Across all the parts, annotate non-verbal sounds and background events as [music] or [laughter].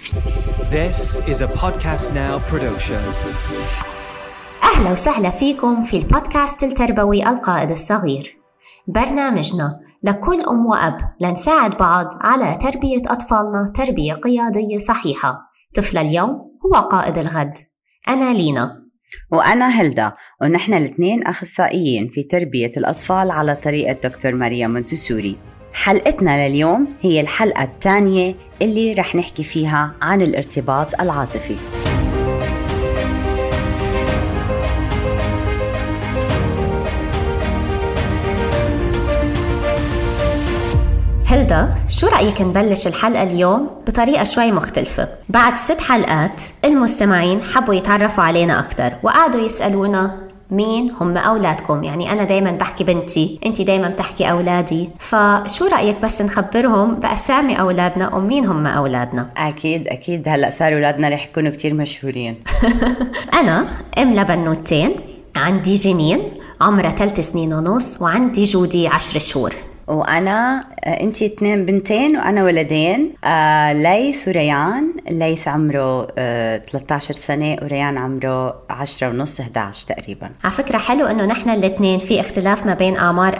This is a Podcast Now production. أهلا وسهلا فيكم في البودكاست التربوي القائد الصغير. برنامجنا لكل أم وأب لنساعد بعض على تربية أطفالنا تربية قيادية صحيحة. طفل اليوم هو قائد الغد. أنا لينا. وأنا هلدا ونحن الاثنين أخصائيين في تربية الأطفال على طريقة دكتور ماريا مونتسوري. حلقتنا لليوم هي الحلقة الثانية اللي رح نحكي فيها عن الارتباط العاطفي. هلدا شو رأيك نبلش الحلقة اليوم بطريقة شوي مختلفة؟ بعد ست حلقات المستمعين حبوا يتعرفوا علينا أكتر وقعدوا يسألونا مين هم أولادكم؟ يعني أنا دايما بحكي بنتي أنت دايما بتحكي أولادي. فشو رأيك بس نخبرهم بأسامي أولادنا ومين هم أولادنا؟ أكيد أكيد. هلأ صاروا أولادنا رح يكونوا كتير مشهورين. [laughs] أنا أم لبنوتين عندي جنين عمرها ثلاث سنين ونص وعندي جودي عشر شهور. وأنا آه، انت اثنين بنتين وأنا ولدين. آه ليث وريان. ليث عمره آه 13 سنة وريان عمره 10 ونص 11 تقريبا. على فكرة حلو إنه نحن الاثنين في اختلاف ما بين اعمار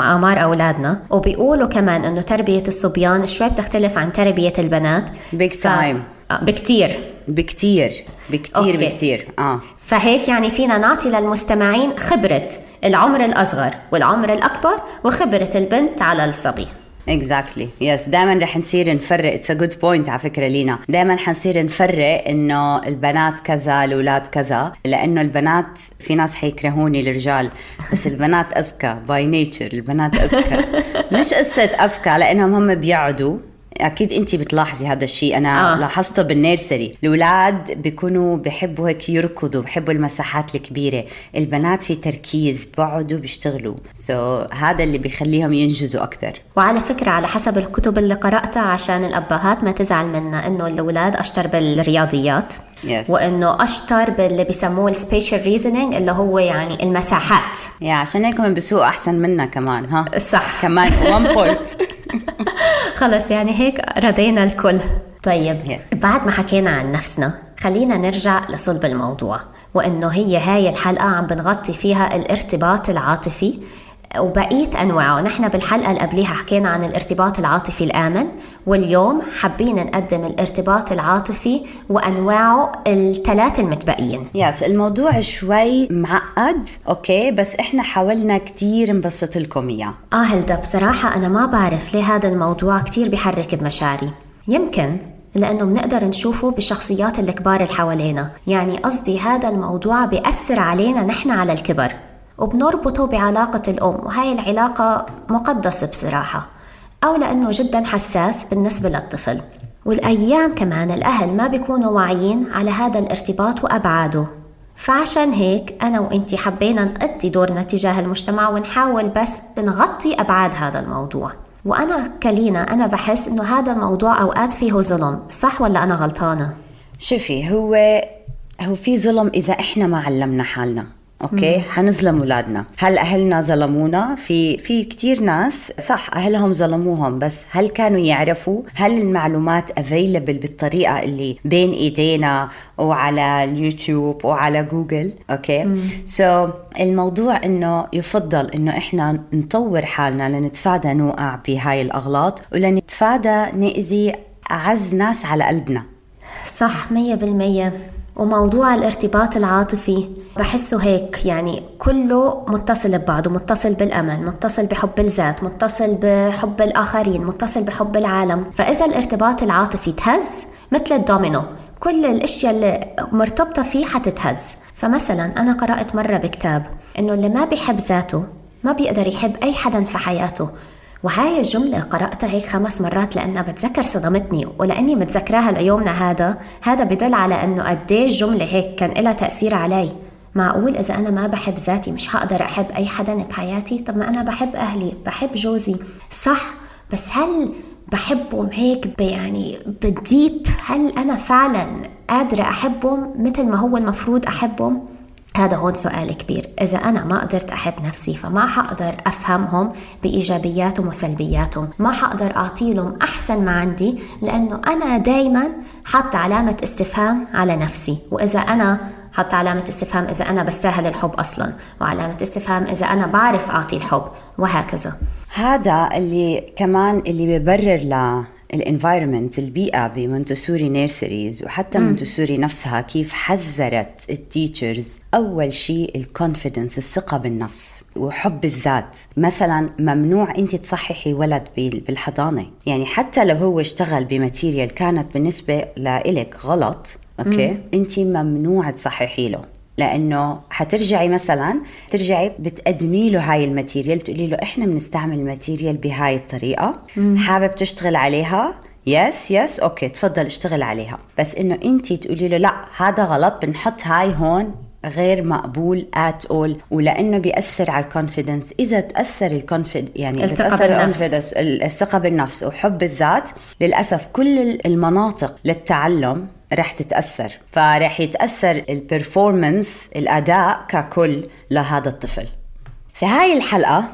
اعمار أولادنا. وبيقولوا كمان إنه تربية الصبيان شوي بتختلف عن تربية البنات. Big time. آه، بكتير. بكتير بكتير okay. بكتير. آه. فهيك يعني فينا نعطي للمستمعين خبرة العمر الأصغر والعمر الأكبر وخبرة البنت على الصبي. exactly yes دائما رح نصير نفرق. it's a good point على فكرة لينا. دائما حنصير نفرق إنه البنات كذا الأولاد كذا لأنه البنات في ناس حيكرهوني الرجال بس البنات اذكى by nature البنات اذكى [laughs] مش قصة اذكى لأنهم هم بيقعدوا. أكيد أنت بتلاحظي هذا الشيء. أنا آه. لاحظته بال nursery. الأولاد بيكونوا بحبوا هيك يركضوا بحبوا المساحات الكبيرة. البنات في تركيز بقعدوا بيشتغلوا. so, هذا اللي بيخليهم ينجزوا أكثر وعلى فكرة على حسب الكتب اللي قرأتها عشان الأبهات ما تزعل منا إنه الأولاد أشطر بالرياضيات. Yes. وإنه أشطر باللي بيسموه ال spatial reasoning اللي هو يعني المساحات. يا عشان هيك هم بيسوقوا أحسن منا كمان ها؟ صح. كمان 1 point [laughs] خلص يعني هيك رضينا الكل. طيب Yes. بعد ما حكينا عن نفسنا خلينا نرجع لصلب الموضوع. وإنه هي هاي الحلقة عم بنغطي فيها الارتباط العاطفي وبقية أنواعه. نحن بالحلقة اللي قبليها حكينا عن الارتباط العاطفي الآمن واليوم حابين نقدم الارتباط العاطفي وأنواعه الثلاثة المتبقيين. yes الموضوع شوي معقد okay بس إحنا حاولنا كتير نبسط لكم إياه. آه هلدا بصراحة أنا ما بعرف ليه هذا الموضوع كتير بحرك بمشاعري. يمكن لأنه بنقدر نشوفه بالشخصيات الكبار اللي حوالينا. يعني قصدي هذا الموضوع بيأثر علينا نحن على الكبر. وبنربطه بعلاقة الأم وهاي العلاقة مقدسة بصراحة. أو لأنه جدا حساس بالنسبة للطفل. والأيام كمان الأهل ما بيكونوا واعيين على هذا الارتباط وأبعاده. فعشان هيك أنا وإنتي حبينا نقضي دورنا تجاه المجتمع ونحاول بس نغطي أبعاد هذا الموضوع. وأنا كلينا أنا بحس إنه هذا الموضوع أوقات فيه ظلم صح ولا أنا غلطانة؟ شوفي هو هو في ظلم إذا إحنا ما علمنا حالنا. okay؟ حنظلم أولادنا. هل أهلنا ظلمونا؟ في في كثير ناس صح أهلهم ظلموهم بس هل كانوا يعرفوا؟ هل المعلومات available بالطريقة اللي بين إيدينا وعلى اليوتيوب وعلى جوجل؟ okay؟ so, الموضوع إنه يفضل إنه إحنا نطور حالنا لنتفادى نوقع بهاي الأغلاط ولنتفادى نأذي أعز ناس على قلبنا. صح مية بالمية. وموضوع الارتباط العاطفي بحسه هيك يعني كله متصل ببعضه متصل بالأمل متصل بحب الذات متصل بحب الآخرين متصل بحب العالم. فإذا الارتباط العاطفي تهز مثل الدومينو كل الأشياء اللي مرتبطة فيه حتتهز. فمثلا أنا قرأت مرة بكتاب إنه اللي ما بيحب ذاته ما بيقدر يحب أي حدا في حياته. وهاي الجملة قرأتها هيك خمس مرات لأنها بتذكر صدمتني ولأني متذكراها ليومنا هذا هذا بدل على أنه قديش جملة هيك كان لها تأثير علي. معقول إذا أنا ما بحب ذاتي مش هقدر أحب أي حدا بحياتي؟ طب ما أنا بحب أهلي بحب جوزي. صح بس هل بحبهم هيك يعني بالديب؟ هل أنا فعلا قادرة أحبهم مثل ما هو المفروض أحبهم؟ هذا هون سؤال كبير. إذا أنا ما قدرت أحب نفسي فما حقدر أفهمهم بإيجابياتهم وسلبياتهم. ما حقدر أعطي لهم أحسن ما عندي لأنه أنا دايما حط علامة استفهام على نفسي. وإذا أنا حط علامة استفهام إذا أنا بستاهل الحب أصلا. وعلامة استفهام إذا أنا بعرف أعطي الحب. وهكذا. هذا اللي كمان اللي ببرر ال environment البيئة ب Montessori nurseries وحتى مونتسوري نفسها كيف حضرت ال teachers أول شيء ال confidence الثقة بالنفس وحب الذات. مثلا ممنوع أنت تصححي ولد بالحضانة. يعني حتى لو هو اشتغل ب material كانت بالنسبة لإلك غلط okay؟ أنت ممنوع تصححي له. لأنه حترجعي مثلا ترجعي بتقدمي له هاي ال material بتقولي له إحنا بنستعمل ال material بهاي الطريقة. مم. حابب تشتغل عليها؟ yes yes okay تفضل اشتغل عليها. بس إنه انت تقولي له لا هذا غلط بنحط هاي هون. غير مقبول at all ولأنه بيأثر على ال confidence إذا تأثر ال confid يعني إذا تأثر بالنفس. الثقة بالنفس وحب الذات للأسف كل المناطق للتعلم رح تتأثر. فرح يتأثر ال performance الأداء ككل لهذا الطفل. في هاي الحلقة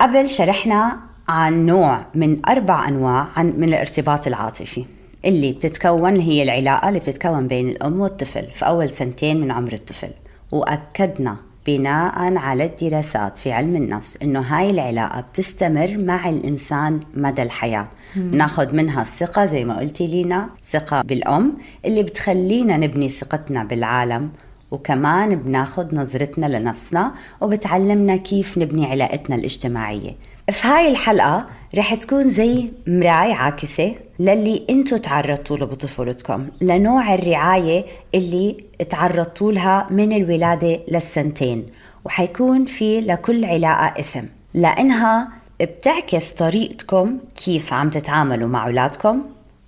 قبل شرحنا عن نوع من أربع أنواع عن من الارتباط العاطفي اللي بتتكون هي العلاقة اللي بتتكون بين الأم والطفل في أول سنتين من عمر الطفل. وأكدنا بناء على الدراسات في علم النفس إنه هاي العلاقة بتستمر مع الإنسان مدى الحياة. ناخذ منها الثقة زي ما قلتي لينا ثقة بالأم اللي بتخلينا نبني ثقتنا بالعالم وكمان بناخذ نظرتنا لنفسنا وبتعلمنا كيف نبني علاقتنا الاجتماعية. في هاي الحلقة رح تكون زي مراية عاكسة للي انتو تعرضتوا له بطفولتكم لنوع الرعاية اللي تعرضتوا لها من الولادة للسنتين وحيكون في لكل علاقة اسم. لأنها بتعكس طريقتكم كيف عم تتعاملوا مع أولادكم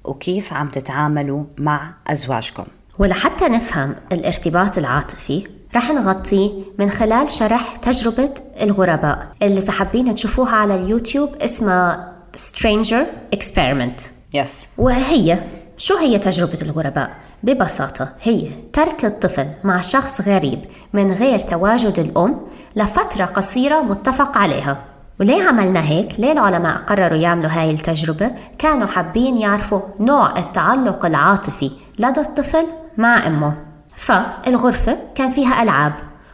وكيف عم تتعاملوا مع أزواجكم. ولحتى نفهم الارتباط العاطفي رح نغطيه من خلال شرح تجربة الغرباء اللي إذا حابين تشوفوها على اليوتيوب اسمها Stranger Experiment يس yes. وهي شو هي تجربة الغرباء؟ ببساطة هي ترك الطفل مع شخص غريب من غير تواجد الأم لفترة قصيرة متفق عليها وليه عملنا هيك؟ ليه العلماء قرروا يعملوا هاي التجربة؟ كانوا حابين يعرفوا نوع التعلق العاطفي لدى الطفل مع أمه فالغرفة كان فيها ألعاب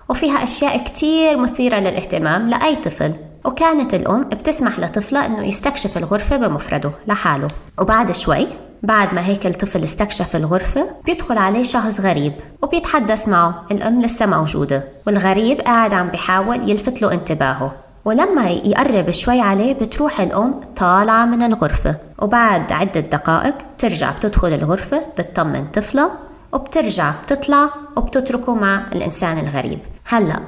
وفيها أشياء كتير مثيرة للاهتمام لأي طفل. وكانت الأم بتسمح لطفلها إنه يستكشف الغرفة بمفرده لحاله. وبعد شوي بعد ما هيك الطفل استكشف الغرفة بيدخل عليه شخص غريب وبيتحدث معه. الأم لسه موجودة والغريب قاعد عم بيحاول يلفت له انتباهه. ولما يقرب شوي عليه بتروح الأم طالعة من الغرفة. وبعد عدة دقائق ترجع بتدخل الغرفة بتطمن طفلها وبترجع بتطلع وبتتركه مع الإنسان الغريب هلأ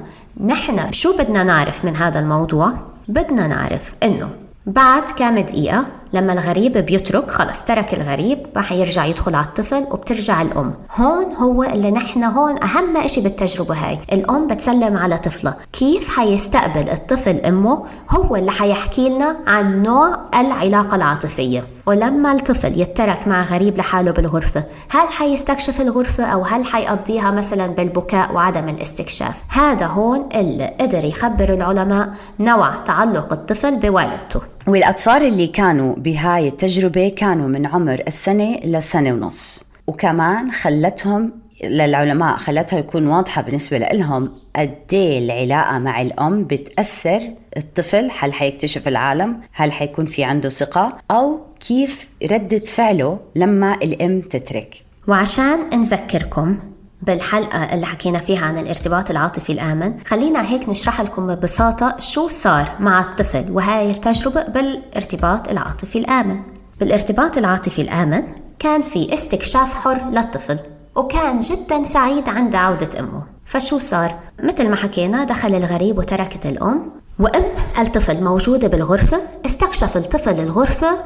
نحن شو بدنا نعرف من هذا الموضوع؟ بدنا نعرف إنه بعد كام دقيقة لما الغريب بيترك خلص ترك الغريب راح يرجع يدخل على الطفل وبترجع الأم. هون هو اللي نحن هون أهم إشي بالتجربة هاي. الأم بتسلم على طفلها. كيف حيستقبل الطفل أمه؟ هو اللي حيحكي لنا عن نوع العلاقة العاطفية. ولما الطفل يترك مع غريب لحاله بالغرفة هل حيستكشف الغرفة أو هل حيقضيها مثلا بالبكاء وعدم الاستكشاف؟ هذا هون اللي قدر يخبر العلماء نوع تعلق الطفل بوالدته. والأطفال اللي كانوا بهاي التجربة كانوا من عمر السنة لسنة ونص وكمان خلتهم للعلماء خلتها يكون واضحة بالنسبة لهم قد إيه العلاقة مع الأم بتأثر الطفل هل حيكتشف العالم هل حيكون في عنده ثقة أو كيف ردة فعله لما الأم تترك. وعشان نذكركم بالحلقة اللي حكينا فيها عن الارتباط العاطفي الآمن خلينا هيك نشرح لكم ببساطة شو صار مع الطفل وهاي التجربة بالارتباط العاطفي الآمن. بالارتباط العاطفي الآمن كان في استكشاف حر للطفل وكان جدا سعيد عند عودة أمه. فشو صار؟ مثل ما حكينا دخل الغريب وتركت الأم وأم الطفل موجودة بالغرفة استكشف الطفل الغرفة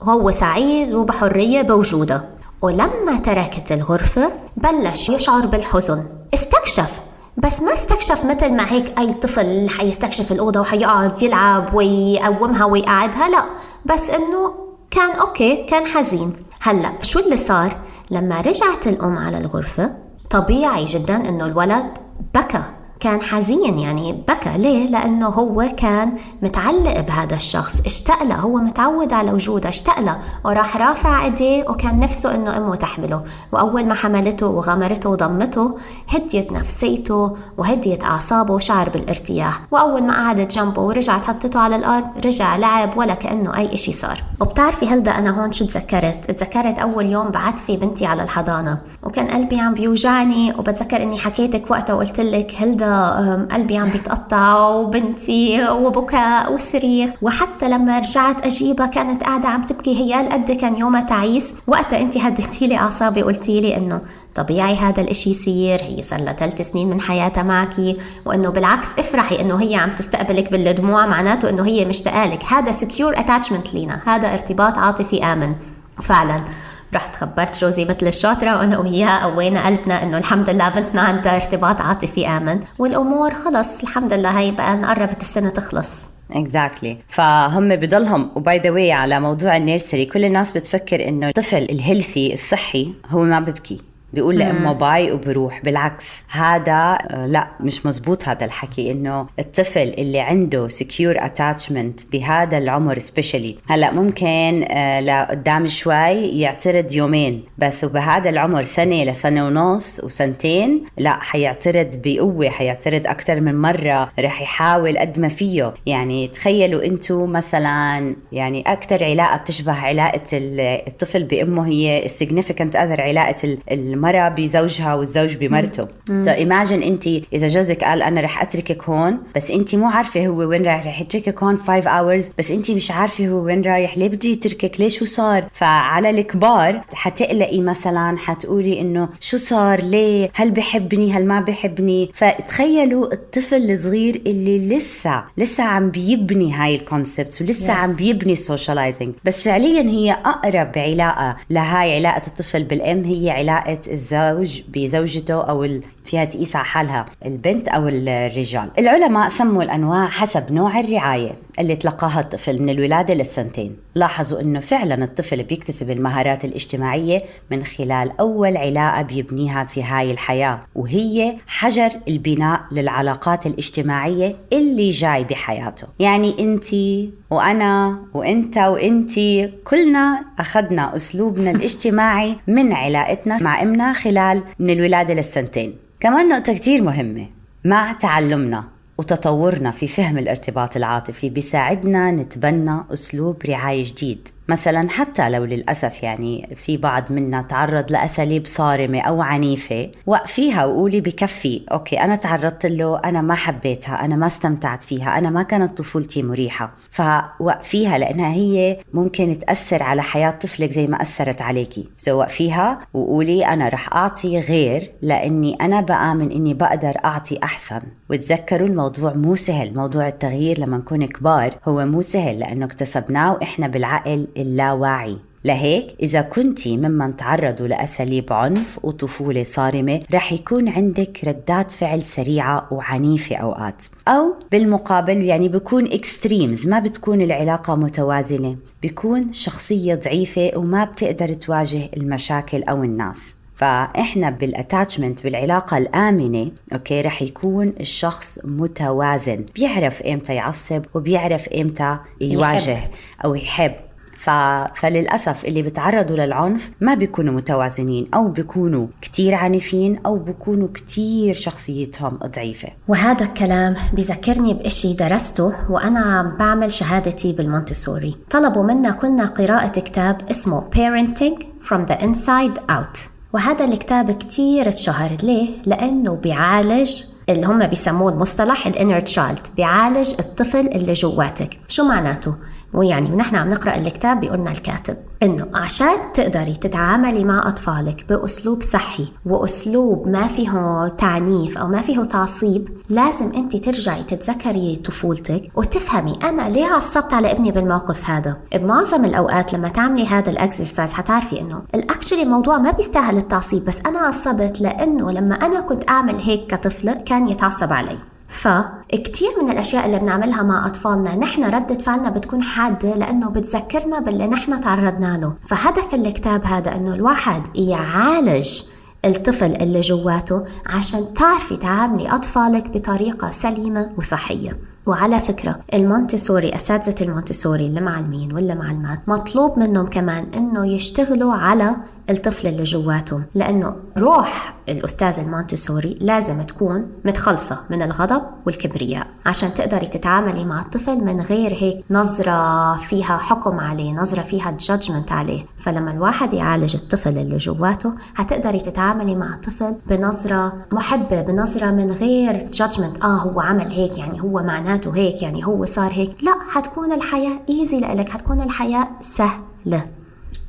وهو سعيد وبحرية بوجوده. ولما تركت الغرفة بلش يشعر بالحزن. استكشف! بس ما استكشف مثل ما هيك أي طفل حيستكشف الأوضة وحيقعد يلعب ويقومها ويقعدها لا. بس إنه كان أوكي كان حزين. هلأ شو اللي صار؟ لما رجعت الأم على الغرفة طبيعي جدا إنه الولد بكى. كان حزين يعني بكى. ليه؟ لأنه هو كان متعلق بهذا الشخص. اشتاق له هو متعود على وجوده. اشتاق له وراح رافع إيديه وكان نفسه إنه أمه تحمله. وأول ما حملته وغمرته وضمته هديت نفسيته وهديت أعصابه وشعر بالارتياح. وأول ما قعدت جنبه ورجعت حطته على الأرض رجع لعب ولا كأنه أي إشي صار. وبتعرفي هلدأ أنا هون شو تذكرت؟ تذكرت أول يوم بعت في بنتي على الحضانة. وكان قلبي عم بيوجعني وبتذكر إني حكيتك وقتها وقلت لك هلدأ قلبي عم بيتقطع وبنتي وبكاء وصريخ. وحتى لما رجعت أجيبها كانت قاعدة عم تبكي. هي قد كان يومها تعيس. وقتها انت هديتي لي أعصابي قلتي لي إنه طبيعي هذا الإشي يصير. هي صار لها ثلاث سنين من حياتها معكي. وإنه بالعكس افرحي إنه هي عم تستقبلك بالدموع معناته إنه هي مشتاقة لك. هذا secure attachment لينا. هذا ارتباط عاطفي آمن. فعلا. رحت خبرت جوزي مثل الشاطرة وأنا وياه قوينا قلبنا إنه الحمد لله بنتنا عندها ارتباط عاطفي آمن. والأمور خلص. الحمد لله هي بقى قربت السنة تخلص. exactly. فهم بضلهم. و by the way على موضوع ال nursery كل الناس بتفكر إنه الطفل ال healthy الصحي هو ما ببكي. بيقول لامه bye وبروح. بالعكس هذا آه، لا مش مزبوط هذا الحكي إنه الطفل اللي عنده secure attachment بهذا العمر especially هلا ممكن آه، لقدام شوي يعترض يومين بس وبهذا العمر سنة لسنة ونص وسنتين لا حيعترض بقوة حيعترض أكثر من مرة رح يحاول قد ما فيه. يعني تخيلوا أنتم مثلا يعني أكثر علاقة بتشبه علاقة الطفل بأمه هي ال significant other علاقة المرأة بزوجها والزوج بمرته. so imagine انت إذا جوزك قال أنا رح أتركك هون بس انت مو عارفة هو وين رايح. رح يتركك هون 5 hours بس انت مش عارفة هو وين رايح. ليه بده يتركك؟ ليه شو صار؟ فعلى الكبار حتقلقي مثلا حتقولي إنه شو صار؟ ليه؟ هل بحبني؟ هل ما بحبني؟ فتخيلوا الطفل الصغير اللي لسه لسه عم بيبني هاي ال concepts ولسه yes. عم بيبني ال socializing بس فعليا هي أقرب علاقة لهاي علاقة الطفل بالام هي علاقة الزوج بزوجته أو فيها تقيس على حالها البنت أو الرجال. العلماء سموا الأنواع حسب نوع الرعاية اللي تلقاها الطفل من الولادة للسنتين. لاحظوا إنه فعلا الطفل بيكتسب المهارات الاجتماعية من خلال أول علاقة بيبنيها في هاي الحياة وهي حجر البناء للعلاقات الاجتماعية اللي جاي بحياته. يعني انت وأنا وأنت وانت كلنا أخذنا أسلوبنا الاجتماعي من علاقتنا مع امنا خلال من الولادة للسنتين. كمان نقطة كتير مهمة. مع تعلمنا وتطورنا في فهم الارتباط العاطفي بيساعدنا نتبنى أسلوب رعاية جديد. مثلا حتى لو للأسف يعني في بعض منا تعرض لأساليب صارمة أو عنيفة وقفيها وقولي بكفي okay أنا تعرضت له أنا ما حبيتها أنا ما استمتعت فيها أنا ما كانت طفولتي مريحة. فوقفيها لأنها هي ممكن تأثر على حياة طفلك زي ما أثرت عليكي. so وقفيها وقولي أنا رح أعطي غير لأني أنا بآمن إني بقدر أعطي أحسن. وتذكروا الموضوع مو سهل موضوع التغيير لما نكون كبار هو مو سهل لأنه اكتسبناه وإحنا بالعقل اللاواعي لهيك إذا كنت ممن تعرضوا لأساليب عنف وطفولة صارمة رح يكون عندك ردات فعل سريعة وعنيفة أوقات. أو بالمقابل يعني بكون extremes ما بتكون العلاقة متوازنة. بيكون شخصية ضعيفة وما بتقدر تواجه المشاكل أو الناس. فإحنا بال attachment بالعلاقة الآمنة أوكي رح يكون الشخص متوازن. بيعرف إمتى يعصب وبيعرف إمتى يواجه يحب. أو يحب. ف... فللأسف اللي بتعرضوا للعنف ما بيكونوا متوازنين أو بيكونوا كتير عنيفين أو بيكونوا كتير شخصيتهم ضعيفة. وهذا الكلام بذكرني بإشي درسته وأنا عم بعمل شهادتي بالمونتسوري. طلبوا منا كلنا قراءة كتاب اسمه Parenting from the Inside Out. وهذا الكتاب كتير اتشهر ليه؟ لأنه بيعالج اللي هم بيسموه المصطلح ال inner child بيعالج الطفل اللي جواتك. شو معناته؟ ويعني ونحن عم نقرأ الكتاب بيقولنا الكاتب إنه عشان تقدري تتعاملي مع أطفالك بأسلوب صحي وأسلوب ما فيه تعنيف أو ما فيه تعصيب لازم أنت ترجعي تتذكري طفولتك وتفهمي أنا ليه عصبت على ابني بالموقف هذا؟ بمعظم الأوقات لما تعملي هذا ال exercise حتعرفي إنه actually الموضوع ما بيستاهل التعصيب بس أنا عصبت لأنه لما أنا كنت أعمل هيك كطفله كان يتعصب علي. فكتير من الأشياء اللي بنعملها مع أطفالنا نحن ردة فعلنا بتكون حادة لأنه بتذكرنا باللي نحن تعرضنا له. فهدف الكتاب هذا أنه الواحد يعالج الطفل اللي جواته عشان تعرفي تعاملي أطفالك بطريقة سليمة وصحية. وعلى فكرة المونتسوري أساتذة المونتسوري اللي معلمين واللي معلمات مطلوب منهم كمان إنه يشتغلوا على الطفل اللي جواتهم لأنه روح الأستاذ المونتسوري لازم تكون متخلصة من الغضب والكبرياء عشان تقدري تتعاملي مع الطفل من غير هيك نظرة فيها حكم عليه نظرة فيها judgement عليه. فلما الواحد يعالج الطفل اللي جواته هتقدري تتعاملي مع الطفل بنظرة محبة بنظرة من غير judgement آه هو عمل هيك يعني هو معناته هيك يعني هو صار هيك. لا حتكون الحياة easy لإلك حتكون الحياة سهلة.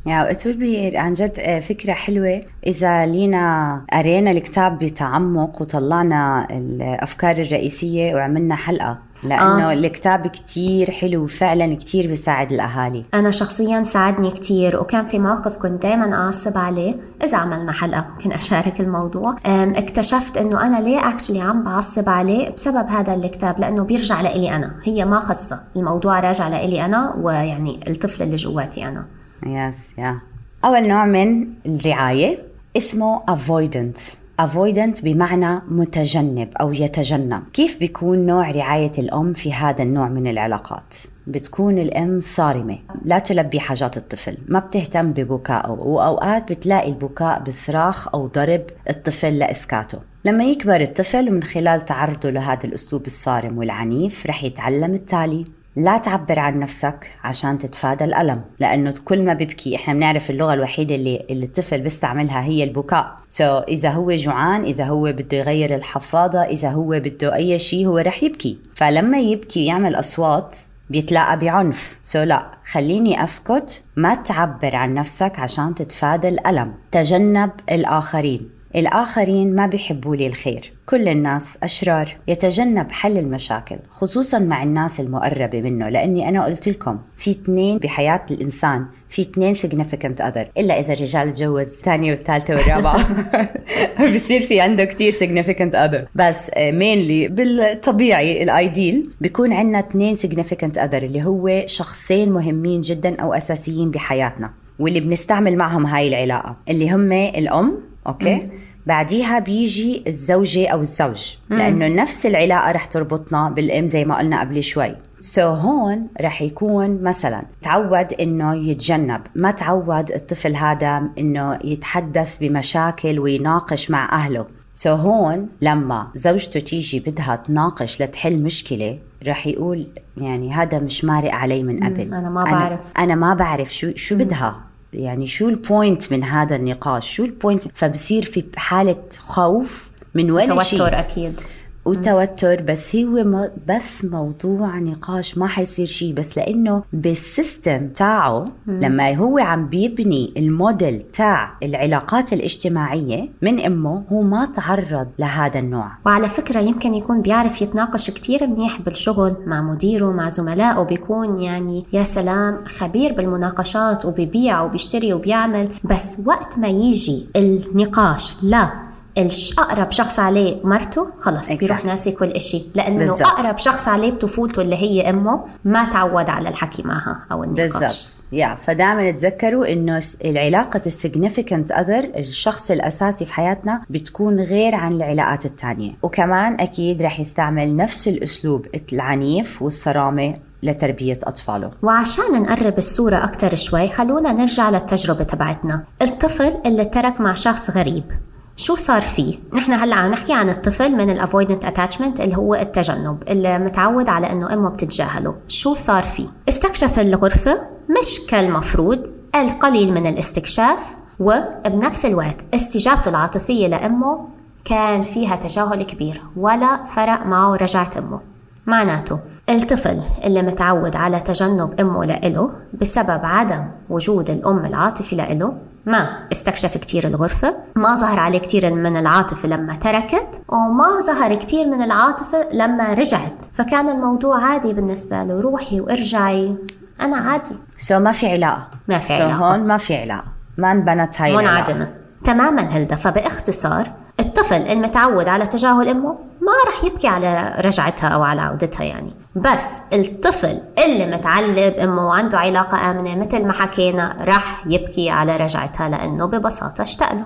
يا أبي عن جد آه، فكرة حلوة. إذا لينا قرينا الكتاب بتعمق وطلعنا الأفكار الرئيسية وعملنا حلقة. لأنه آه. الكتاب كتير حلو وفعلا كتير بيساعد الأهالي. أنا شخصيا ساعدني كتير وكان في موقف كنت دايما أعصب عليه إذا عملنا حلقة. ممكن أشارك الموضوع. اكتشفت إنه أنا ليه أكشلي عم بعصب عليه بسبب هذا الكتاب؟ لأنه بيرجع لإلي أنا. هي ما خصة. الموضوع راجع لإلي أنا ويعني الطفل اللي جواتي أنا. يس يا أول نوع من الرعاية اسمه avoidant avoidant بمعنى متجنب أو يتجنب. كيف بيكون نوع رعاية الأم في هذا النوع من العلاقات؟ بتكون الأم صارمة لا تلبي حاجات الطفل ما بتهتم ببكائه وأوقات بتلاقي البكاء بصراخ أو ضرب الطفل لإسكاته. لما يكبر الطفل ومن خلال تعرضه لهذا الأسلوب الصارم والعنيف رح يتعلم التالي. لا تعبر عن نفسك عشان تتفادى الألم لأنه كل ما بيبكي إحنا بنعرف اللغة الوحيدة اللي, اللي الطفل بيستعملها هي البكاء. سو so, إذا هو جوعان إذا هو بده يغير الحفاضة إذا هو بده أي شيء هو رح يبكي. فلما يبكي ويعمل أصوات بيتلاقى بعنف. so لا خليني أسكت ما تعبر عن نفسك عشان تتفادى الألم. تجنب الآخرين. الآخرين ما بيحبوا لي الخير. كل الناس أشرار يتجنب حل المشاكل خصوصا مع الناس المقربة منه لأني أنا قلت لكم في اثنين بحياة الإنسان في اثنين significant other. إلا إذا الرجال تجوز الثانية والثالثة والرابعة [laughs] بصير في عنده كتير significant other. بس mainly آه، بالطبيعي ال ideal بيكون عندنا اثنين significant other اللي هو شخصين مهمين جدا أو أساسيين بحياتنا واللي بنستعمل معهم هاي العلاقة اللي هم الأم أوكي؟ بعديها بيجي الزوجة أو الزوج. لأنه نفس العلاقة رح تربطنا بالأم زي ما قلنا قبل شوي. so هون رح يكون مثلا تعود إنه يتجنب. ما تعود الطفل هذا إنه يتحدث بمشاكل ويناقش مع أهله. so هون لما زوجته تيجي بدها تناقش لتحل مشكلة رح يقول يعني هذا مش مارق علي من قبل. أنا ما بعرف. أنا, أنا ما بعرف شو شو بدها. يعني شو ال point من هذا النقاش؟ شو ال point فبصير في حالة خوف من ولا شيء. توتر أكيد. وتوتر بس هو بس موضوع نقاش ما حيصير شيء بس لأنه بال system تاعه لما هو عم بيبني الموديل تاع العلاقات الاجتماعية من أمه هو ما تعرض لهذا النوع. وعلى فكرة يمكن يكون بيعرف يتناقش كتير منيح بالشغل مع مديره مع زملائه بيكون يعني يا سلام خبير بالمناقشات وبيبيع وبيشتري وبيعمل بس وقت ما يجي النقاش لا اقرب شخص عليه مرته خلص exactly. بيروح ناسي كل شيء لأنه بالزبط. أقرب شخص عليه بطفولته اللي هي أمه ما تعود على الحكي معها أو النقاش. بالضبط. يا فدائما تذكروا إنه العلاقة السيجنيفيكانت اذر الشخص الأساسي في حياتنا بتكون غير عن العلاقات الثانية وكمان أكيد رح يستعمل نفس الأسلوب العنيف والصرامة لتربية أطفاله. وعشان نقرب الصورة أكثر شوي خلونا نرجع للتجربة تبعتنا. الطفل اللي ترك مع شخص غريب. شو صار فيه؟ نحن هلأ عم نحكي عن الطفل من ال avoidant attachment اللي هو التجنب اللي متعود على إنه أمه بتتجاهله، شو صار فيه؟ استكشف الغرفة مش كالمفروض القليل من الاستكشاف وبنفس الوقت استجابته العاطفية لأمه كان فيها تجاهل كبير ولا فرق معه رجعت أمه معناته الطفل اللي متعود على تجنب أمه لإله بسبب عدم وجود الأم العاطفي لإله ما استكشف كتير الغرفة ما ظهر عليه كتير من العاطفة لما تركت وما ظهر كتير من العاطفة لما رجعت. فكان الموضوع عادي بالنسبة له روحي وارجعي. أنا عادي. سو so ما في علاقة. ما في علاقة. هون ما في علاقة. ما انبنت هاي منعدمة. تماما هلدا. فباختصار الطفل المتعود على تجاهل أمه ما يبكي على رجعتها أو على عودتها يعني. بس الطفل اللي متعلق بامه وعنده علاقة آمنة مثل ما حكينا رح يبكي على رجعتها لأنه ببساطة اشتاق له.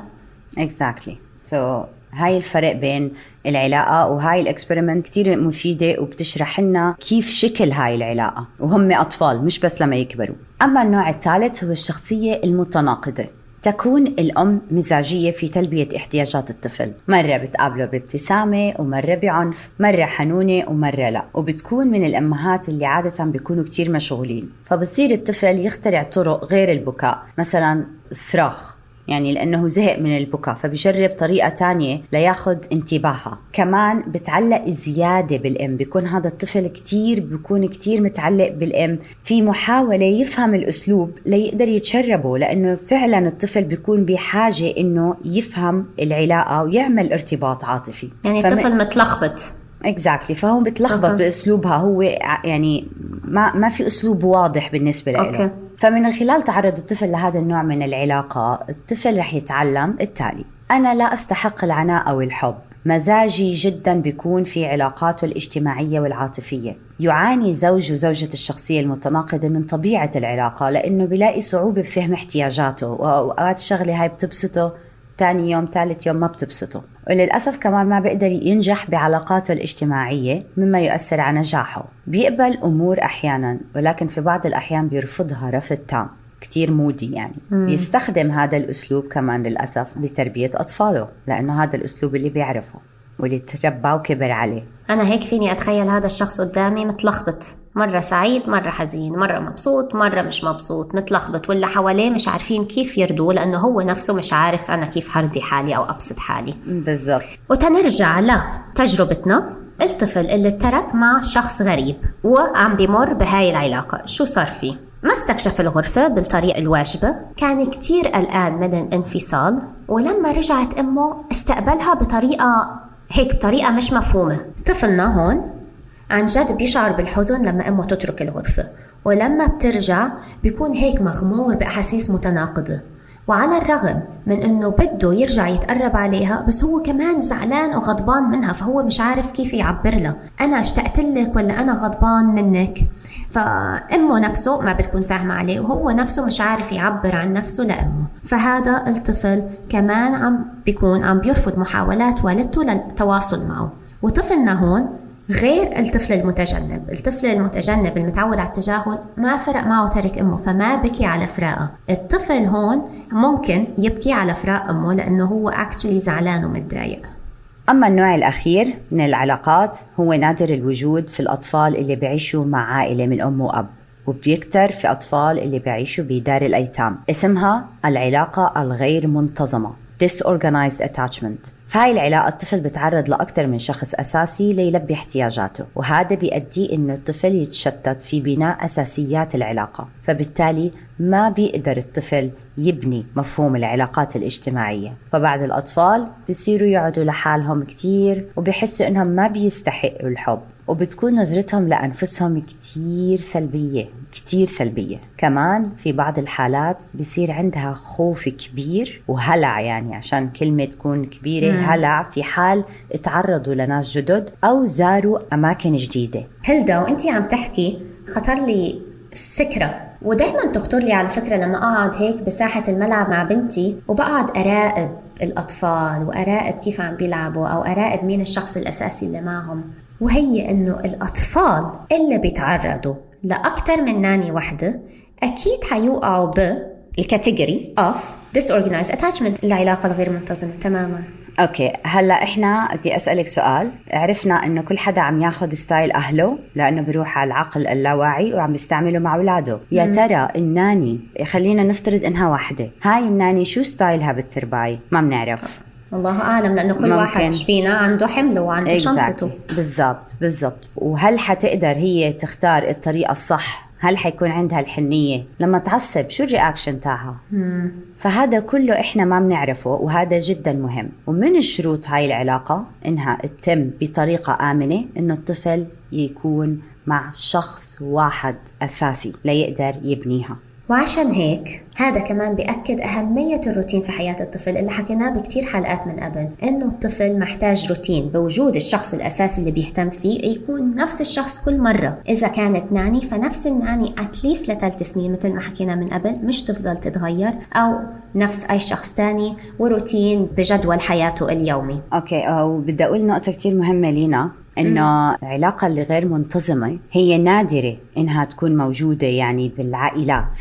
exactly so هاي الفرق بين العلاقة وهاي ال experiment كتير مفيدة وبتشرح لنا كيف شكل هاي العلاقة. وهم أطفال مش بس لما يكبروا. أما النوع الثالث هو الشخصية المتناقضة. تكون الأم مزاجية في تلبية احتياجات الطفل. مرة بتقابله بابتسامة ومرة بعنف مرة حنونة ومرة لا. وبتكون من الأمهات اللي عادة بيكونوا كتير مشغولين. فبصير الطفل يخترع طرق غير البكاء مثلا الصراخ يعني لأنه زهق من البكاء فبجرب طريقة تانية لياخد انتباهها. كمان بتعلق زيادة بالأم بيكون هذا الطفل كتير بيكون كتير متعلق بالأم. في محاولة يفهم الأسلوب ليقدر يتشربه لأنه فعلا الطفل بيكون بحاجة إنه يفهم العلاقة ويعمل ارتباط عاطفي. يعني فم- الطفل متلخبط. اكزاكتلي فهو بتلخبط أها. بأسلوبها هو يعني ما ما في أسلوب واضح بالنسبة له أوكي. فمن خلال تعرض الطفل لهذا النوع من العلاقة الطفل رح يتعلم التالي. أنا لا أستحق العناء أو الحب. مزاجي جدا بيكون في علاقاته الاجتماعية والعاطفية. يعاني زوج وزوجة الشخصية المتناقضة من طبيعة العلاقة لأنه بيلاقي صعوبة بفهم احتياجاته وأوقات الشغلة هاي بتبسطه. تاني يوم ثالث يوم ما بتبسطه وللأسف كمان ما بيقدر ينجح بعلاقاته الاجتماعية مما يؤثر على نجاحه. بيقبل أمور أحيانا ولكن في بعض الأحيان بيرفضها رفض تام. كتير مودي يعني. بيستخدم هذا الأسلوب كمان للأسف بتربية أطفاله لأنه هذا الأسلوب اللي بيعرفه. واللي تربى وكبر عليه. أنا هيك فيني أتخيل هذا الشخص قدامي متلخبط. مرة سعيد مرة حزين مرة مبسوط مرة مش مبسوط متلخبط. واللي حواليه مش عارفين كيف يرضوه لأنه هو نفسه مش عارف أنا كيف حرضي حالي أو أبسط حالي. بالضبط. وتنرجع لتجربتنا. الطفل اللي ترك مع شخص غريب. وعم بمر بهاي العلاقة. شو صار فيه؟ ما استكشف الغرفة بالطريقة الواجبة. كان كتير قلقان من الانفصال. ولما رجعت أمه استقبلها بطريقة هيك بطريقة مش مفهومة. طفلنا هون عن جد بيشعر بالحزن لما أمه تترك الغرفة ولما بترجع بيكون هيك مغمور بأحاسيس متناقضة. وعلى الرغم من إنه بده يرجع يتقرب عليها بس هو كمان زعلان وغضبان منها فهو مش عارف كيف يعبر لها. أنا اشتقت لك ولا أنا غضبان منك؟ فإمه نفسه ما بتكون فاهمة عليه وهو نفسه مش عارف يعبر عن نفسه لإمه. فهذا الطفل كمان عم بيكون عم بيرفض محاولات والدته للتواصل معه. وطفلنا هون غير الطفل المتجنب. الطفل المتجنب المتعود على التجاهل ما فرق معه ترك إمه فما بكي على فراقها الطفل هون ممكن يبكي على فراق إمه لأنه هو اكشلي زعلان ومتضايق. أما النوع الأخير من العلاقات هو نادر الوجود في الأطفال اللي بيعيشوا مع عائلة من أم وأب وبيكتر في أطفال اللي بيعيشوا بدار الأيتام. اسمها العلاقة الغير منتظمة disorganized attachment. فهاي العلاقة الطفل بتعرض لأكثر من شخص أساسي ليلبي احتياجاته وهذا بيؤدي إنه الطفل يتشتت في بناء أساسيات العلاقة فبالتالي ما بيقدر الطفل يبني مفهوم العلاقات الاجتماعية. فبعض الأطفال بيصيروا يقعدوا لحالهم كتير وبيحسوا إنهم ما بيستحقوا الحب وبتكون نظرتهم لأنفسهم كتير سلبية كتير سلبية. كمان في بعض الحالات بصير عندها خوف كبير وهلع يعني عشان كلمة تكون كبيرة مم. هلع في حال تعرضوا لناس جدد أو زاروا أماكن جديدة. هلدا وإنتي عم تحكي خطر لي فكرة. ودايما تخطر لي على فكرة لما أقعد هيك بساحة الملعب مع بنتي وبقعد أراقب الأطفال وأراقب كيف عم بيلعبوا أو أراقب مين الشخص الأساسي اللي معهم. وهي إنه الأطفال اللي بيتعرضوا لأكثر من nanny وحدة أكيد حيوقعوا بال category of disorganized attachment. العلاقة الغير منتظمة تماما. okay هلأ إحنا بدي أسألك سؤال. عرفنا إنه كل حدا عم ياخذ style أهله لأنه بيروح على العقل اللاواعي وعم يستعمله مع أولاده. يا ترى ال nanny خلينا نفترض إنها واحدة هاي ال nanny شو style ها بالترباية؟ ما بنعرف. والله أعلم لأنه كل ممكن. واحد فينا عنده حمله وعنده شنطته. Exactly. بالضبط بالضبط. وهل حتقدر هي تختار الطريقة الصح هل حيكون عندها الحنية؟ لما تعصب شو ال reaction تاعها فهذا كله إحنا ما بنعرفه وهذا جدا مهم. ومن الشروط هاي العلاقة؟ إنها تتم بطريقة آمنة إنه الطفل يكون مع شخص واحد أساسي ليقدر يبنيها. وعشان هيك هذا كمان بيأكد أهمية الروتين في حياة الطفل اللي حكيناه بكتير حلقات من قبل إنه الطفل محتاج روتين بوجود الشخص الأساسي اللي بيهتم فيه يكون نفس الشخص كل مرة. إذا كانت nanny فنفس ال nanny at least لثلاث سنين مثل ما حكينا من قبل مش تفضل تتغير أو نفس أي شخص تاني وروتين بجدول حياته اليومي. okay وبدي أقول نقطة كتير مهمة لينا. إنه العلاقه اللي غير منتظمة هي نادرة إنها تكون موجودة يعني بالعائلات.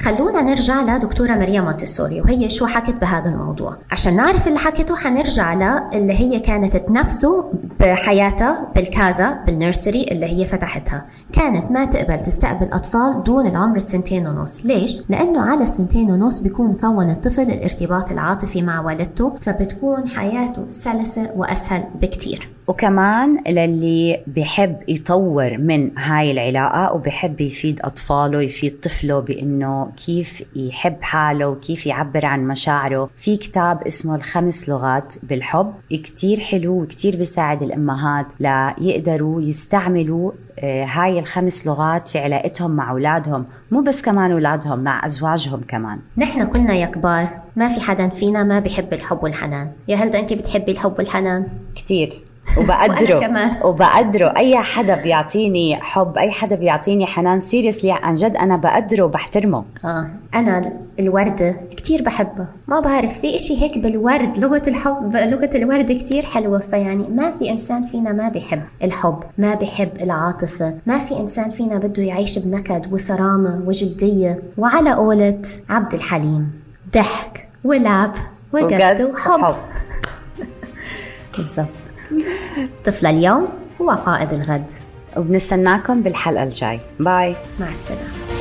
خلونا نرجع لدكتورة مريم مونتسوري وهي شو حكت بهذا الموضوع. عشان نعرف اللي حكته حنرجع اللي هي كانت تنفذه بحياتها بال casa بال nursery اللي هي فتحتها. كانت ما تقبل تستقبل أطفال دون العمر السنتين ونص. ليش؟ لأنه على السنتين ونص بيكون كون الطفل الارتباط العاطفي مع والدته فبتكون حياته سلسة وأسهل بكتير. وكمان للي بحب يطور من هاي العلاقة وبحب يفيد أطفاله يفيد طفله بأنه كيف يحب حاله وكيف يعبر عن مشاعره. في كتاب اسمه الخمس لغات بالحب كتير حلو وكتير بيساعد الأمهات ليقدروا يستعملوا آه، هاي الخمس لغات في علاقتهم مع أولادهم مو بس كمان أولادهم مع أزواجهم كمان. نحن كلنا يا كبار ما في حدا فينا ما بيحب الحب والحنان. يا هل أنت بتحبي الحب والحنان؟ كتير. وبقدره كمان. وبقدره. أي حدا بيعطيني حب أي حدا بيعطيني حنان سيريسلي عن جد أنا بقدره وبحترمه. آه أنا الوردة كتير بحبها ما بعرف في إشي هيك بالورد لغة الحب لغة الورد كتير حلوة. فيعني ما في إنسان فينا ما بيحب الحب ما بيحب العاطفة ما في إنسان فينا بده يعيش بنكد وصرامة وجدية. وعلى قولة عبد الحليم ضحك ولعب وجد وحب. [laughs] بالضبط. [laughs] طفل اليوم هو قائد الغد. وبنستناكم بالحلقة الجاي. باي. مع السلامة.